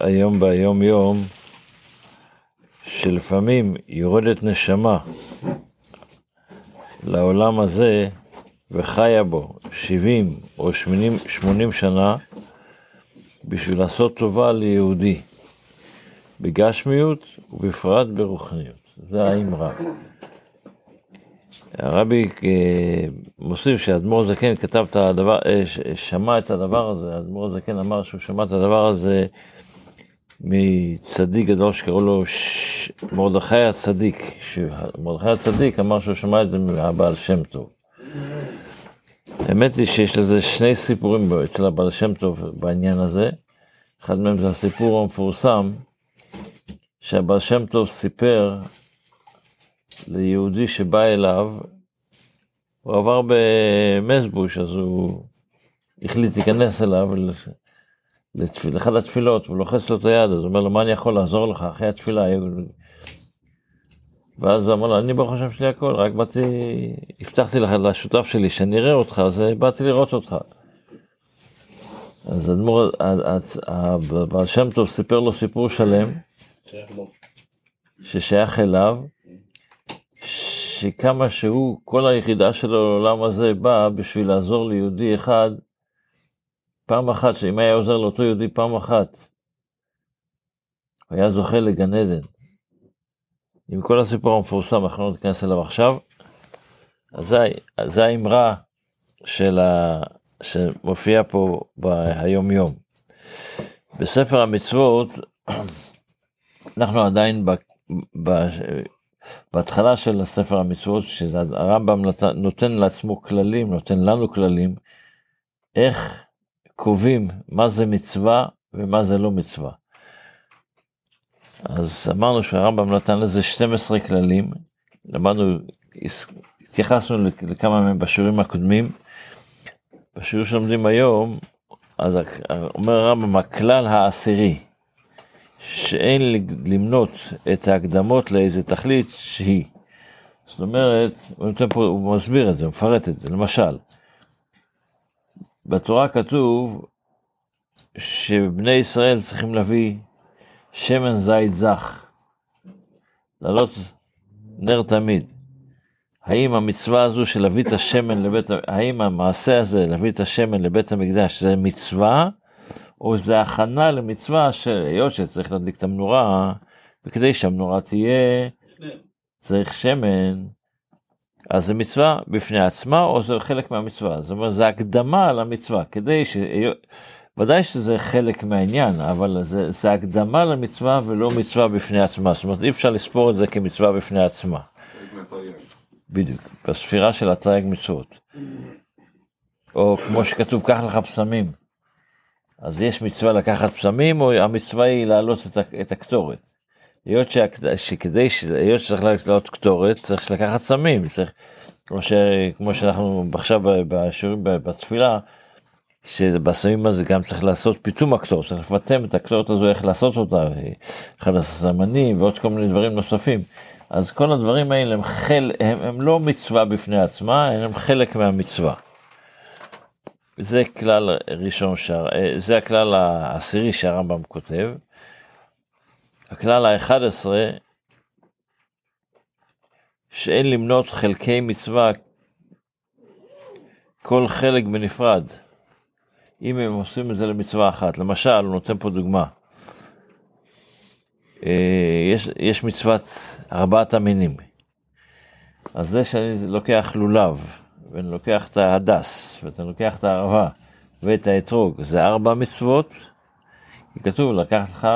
היום ביום יום, שלפעמים יורדת נשמה לעולם הזה וחיה בו 70 או 80, 80 שנה בשביל לעשות טובה ליהודי, בגשמיות ובפרט ברוחניות. זה האמרה. הרבי אה, מוסיף שאדמו"ר זקן כתב את הדבר, אה, שמע את הדבר הזה, אדמו"ר זקן אמר שהוא שמע את הדבר הזה מצדיק גדול שקראו לו ש... מרדכי הצדיק, מרדכי הצדיק אמר שהוא שמע את זה מהבעל שם טוב. האמת היא שיש לזה שני סיפורים אצל הבעל שם טוב בעניין הזה. אחד מהם זה הסיפור המפורסם, שהבעל שם טוב סיפר ליהודי שבא אליו, הוא עבר במזבוש, אז הוא החליט להיכנס אליו לאחד התפילות, הוא לוחץ לו את היד, אז הוא אומר לו, מה אני יכול לעזור לך אחרי התפילה? ואז אמר לו, אני ברוך השם שלי הכל, רק באתי, הבטחתי לך לשותף שלי שאני אראה אותך, אז באתי לראות אותך. אז אדמו"ר, הבעל שם טוב סיפר לו סיפור שלם, ששייך אליו, שכמה שהוא, כל היחידה שלו לעולם הזה באה בשביל לעזור ליהודי אחד, פעם אחת, שאם היה עוזר לאותו יהודי פעם אחת, הוא היה זוכה לגן עדן. עם כל הסיפור המפורסם, אנחנו לא ניכנס אליו עכשיו, אז זה האמרה של ה... שמופיע פה ביום יום. בספר המצוות, אנחנו עדיין ב... ב... בהתחלה של ספר המצוות, שהרמב"ם נותן לעצמו כללים, נותן לנו כללים, איך קובעים מה זה מצווה ומה זה לא מצווה. אז אמרנו שהרמב"ם נתן לזה 12 כללים, למדנו, התייחסנו לכמה מהם בשיעורים הקודמים. בשיעור שלומדים היום, אז אומר הרמב"ם, הכלל העשירי, שאין למנות את ההקדמות לאיזה תכלית שהיא. זאת אומרת, הוא, מסביר את זה, הוא מפרט את זה, למשל, בתורה כתוב שבני ישראל צריכים להביא שמן זית זך, לעלות נר תמיד. האם המצווה הזו של להביא את השמן לבית, האם המעשה הזה להביא את השמן לבית המקדש זה מצווה, או זה הכנה למצווה של היות שצריך להדליק את המנורה, וכדי שהמנורה תהיה, צריך שמן, אז זה מצווה בפני עצמה, או זה חלק מהמצווה, זאת אומרת, זה הקדמה למצווה, כדי ש... ודאי שזה חלק מהעניין, אבל זה, זה הקדמה למצווה ולא מצווה בפני עצמה, זאת אומרת, אי אפשר לספור את זה כמצווה בפני עצמה. בדיוק, בספירה של התרי"ג מצוות. או כמו שכתוב, קח לך פסמים. אז יש מצווה לקחת פסמים, או המצווה היא להעלות את הקטורת. היות שכדי, היות שצריך לעלות קטורת, צריך לקחת סמים, צריך, כמו, ש, כמו שאנחנו עכשיו בשיעורים בתפילה, שבסמים הזה גם צריך לעשות פיתום הקטורת, צריך לפטם את הקטורת הזו, איך לעשות אותה, אחד הסמנים ועוד כל מיני דברים נוספים. אז כל הדברים האלה הם, חל, הם, הם לא מצווה בפני עצמה, הם חלק מהמצווה. זה כלל ראשון, שר, זה הכלל העשירי שהרמב"ם כותב. הכלל האחד עשרה, שאין למנות חלקי מצווה כל חלק בנפרד, אם הם עושים את זה למצווה אחת. למשל, הוא נותן פה דוגמה. אה, יש, יש מצוות ארבעת המינים. אז זה שאני לוקח לולב, ואני לוקח את ההדס, ואני לוקח את הערבה, ואת האתרוג, זה ארבע מצוות. כתוב לקחת לך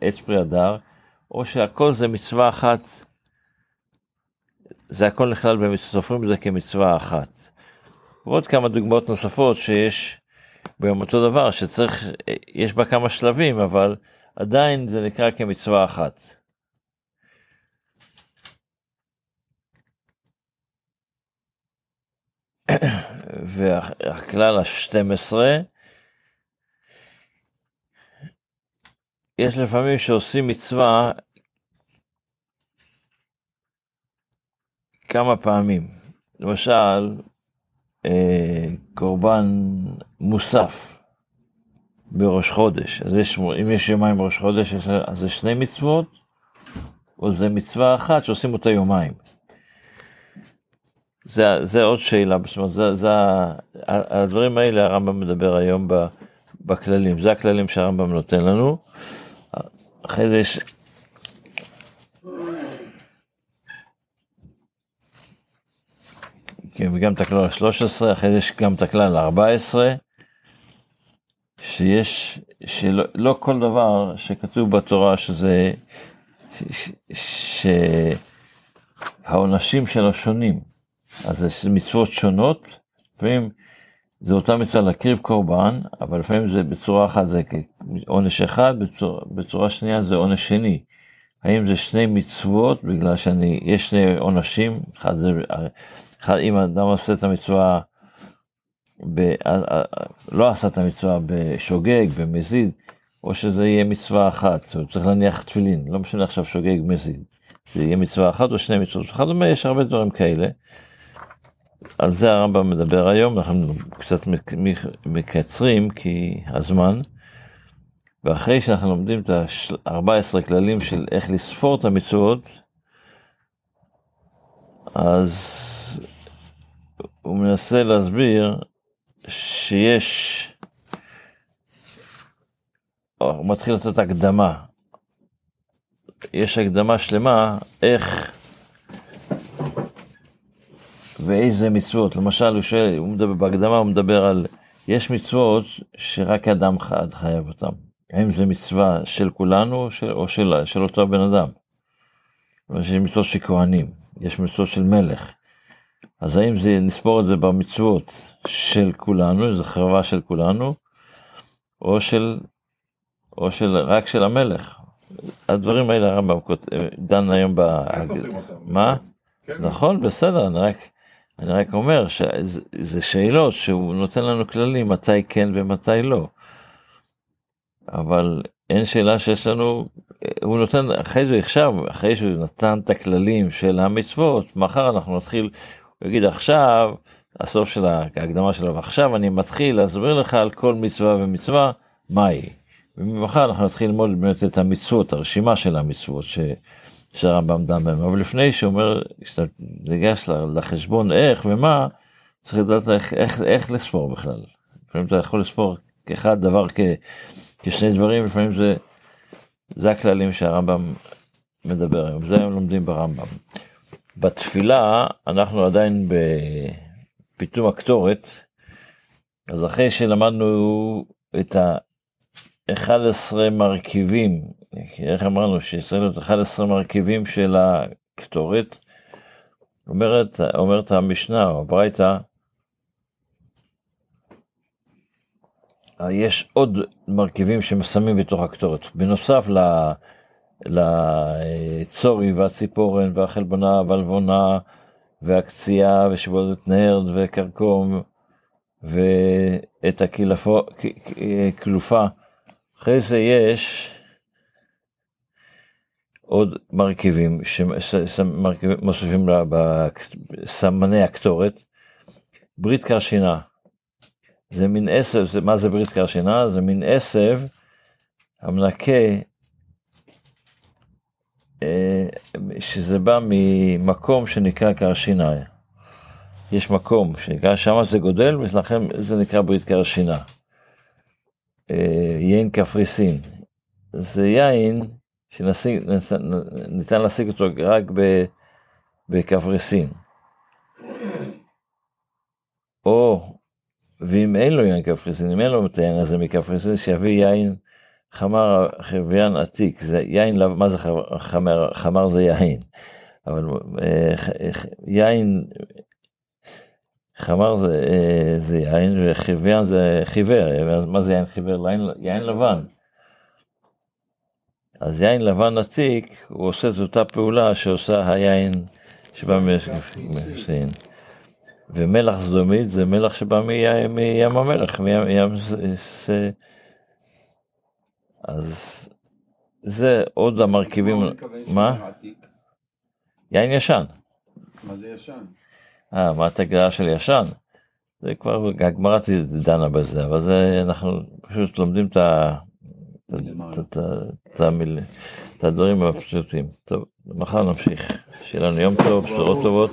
עץ פרי הדר, או שהכל זה מצווה אחת, זה הכל נכלל, וסופרים את זה כמצווה אחת. ועוד כמה דוגמאות נוספות שיש ביום אותו דבר, שצריך, יש בה כמה שלבים, אבל עדיין זה נקרא כמצווה אחת. והכלל ה-12 יש לפעמים שעושים מצווה כמה פעמים. למשל, אה, קורבן מוסף. בראש חודש. אז יש, אם יש יומיים בראש חודש, אז זה שני מצוות, או זה מצווה אחת שעושים אותה יומיים. זה, זה עוד שאלה, זאת אומרת, זה, זה, הדברים האלה הרמב"ם מדבר היום בכללים, זה הכללים שהרמב"ם נותן לנו. אחרי זה יש... כן, וגם את הכלל ה-13, אחרי זה יש גם את הכלל ה-14, שיש, שלא לא כל דבר שכתוב בתורה שזה, שהעונשים שלו שונים. אז זה מצוות שונות, לפעמים זה אותה מצווה להקריב קורבן, אבל לפעמים זה בצורה אחת זה עונש אחד, בצורה, בצורה שנייה זה עונש שני. האם זה שני מצוות בגלל שאני, יש שני עונשים, אחד זה, אחד, אם אדם עושה את המצווה, ב, לא עשה את המצווה בשוגג, במזיד, או שזה יהיה מצווה אחת, הוא צריך להניח תפילין, לא משנה עכשיו שוגג, מזיד. זה יהיה מצווה אחת או שני מצוות, וכדומה, יש הרבה דברים כאלה. על זה הרמב"ם מדבר היום, אנחנו קצת מקצרים כי הזמן, ואחרי שאנחנו לומדים את ה-14 כללים של איך לספור את המצוות, אז הוא מנסה להסביר שיש, הוא מתחיל לתת הקדמה, יש הקדמה שלמה איך ואיזה מצוות, למשל הוא שואל, הוא מדבר, בהקדמה הוא מדבר על, יש מצוות שרק אדם חד חייב אותם, האם זה מצווה של כולנו של, או של, של אותו בן אדם. יש מצוות של כהנים, יש מצוות של מלך, אז האם זה, נספור את זה במצוות של כולנו, זו חרבה של כולנו, או של, או של, רק של המלך. הדברים האלה הרמב"ם דן היום ב... מה? כן. נכון, בסדר, אני רק... אני רק אומר שזה שאלות שהוא נותן לנו כללים מתי כן ומתי לא. אבל אין שאלה שיש לנו, הוא נותן, אחרי זה עכשיו, אחרי שהוא נתן את הכללים של המצוות, מחר אנחנו נתחיל, הוא יגיד עכשיו, הסוף של ההקדמה שלו, ועכשיו אני מתחיל להסביר לך על כל מצווה ומצווה, מהי. וממחר אנחנו נתחיל ללמוד באמת את המצוות, הרשימה של המצוות, ש... שהרמב"ם דן בהם, אבל לפני שהוא אומר, כשאתה ניגש לחשבון איך ומה, צריך לדעת איך, איך, איך לספור בכלל. לפעמים אתה יכול לספור כאחד דבר כ, כשני דברים, לפעמים זה, זה הכללים שהרמב"ם מדבר היום, זה היום לומדים ברמב"ם. בתפילה אנחנו עדיין בפיתום הקטורת, אז אחרי שלמדנו את ה-11 מרכיבים איך אמרנו שיש לנו 11 מרכיבים של הקטורת, אומרת, אומרת המשנה או הברייתא, יש עוד מרכיבים שמסמים בתוך הקטורת, בנוסף לצורי והציפורן והחלבונה והלבונה והקצייה ושבודת נרד וכרכום ואת הקלופה. אחרי זה יש עוד מרכיבים שמוסיפים בסמני הקטורת, ברית קרשינה. זה מין עשב, זה, מה זה ברית קרשינה? זה מין עשב המנקה, אה, שזה בא ממקום שנקרא קרשינה. יש מקום שנקרא, שם זה גודל, ולכן זה נקרא ברית קרשינה. אה, יין קפריסין. זה יין שניתן להשיג אותו רק בקפריסין. או, ואם אין לו יין קפריסין, אם אין לו את היין הזה מקפריסין, שיביא יין חמר חביין עתיק, זה יין, מה זה חמר? חמר זה יין, אבל אה, יין, חמר זה, אה, זה יין וחביין זה חיוור, מה זה יין חיוור? יין לבן. אז יין לבן עתיק, הוא עושה את אותה פעולה שעושה היין שבא מסין. ומלח זומית זה מלח שבא מים המלח, מים ס... אז זה עוד המרכיבים, מה? יין ישן. מה זה ישן? אה, מה התגלה של ישן? זה כבר, הגמרא דנה בזה, אבל זה, אנחנו פשוט לומדים את ה... את הדברים הפשוטים. טוב, מחר נמשיך. שיהיה לנו יום טוב, בשורות טובות.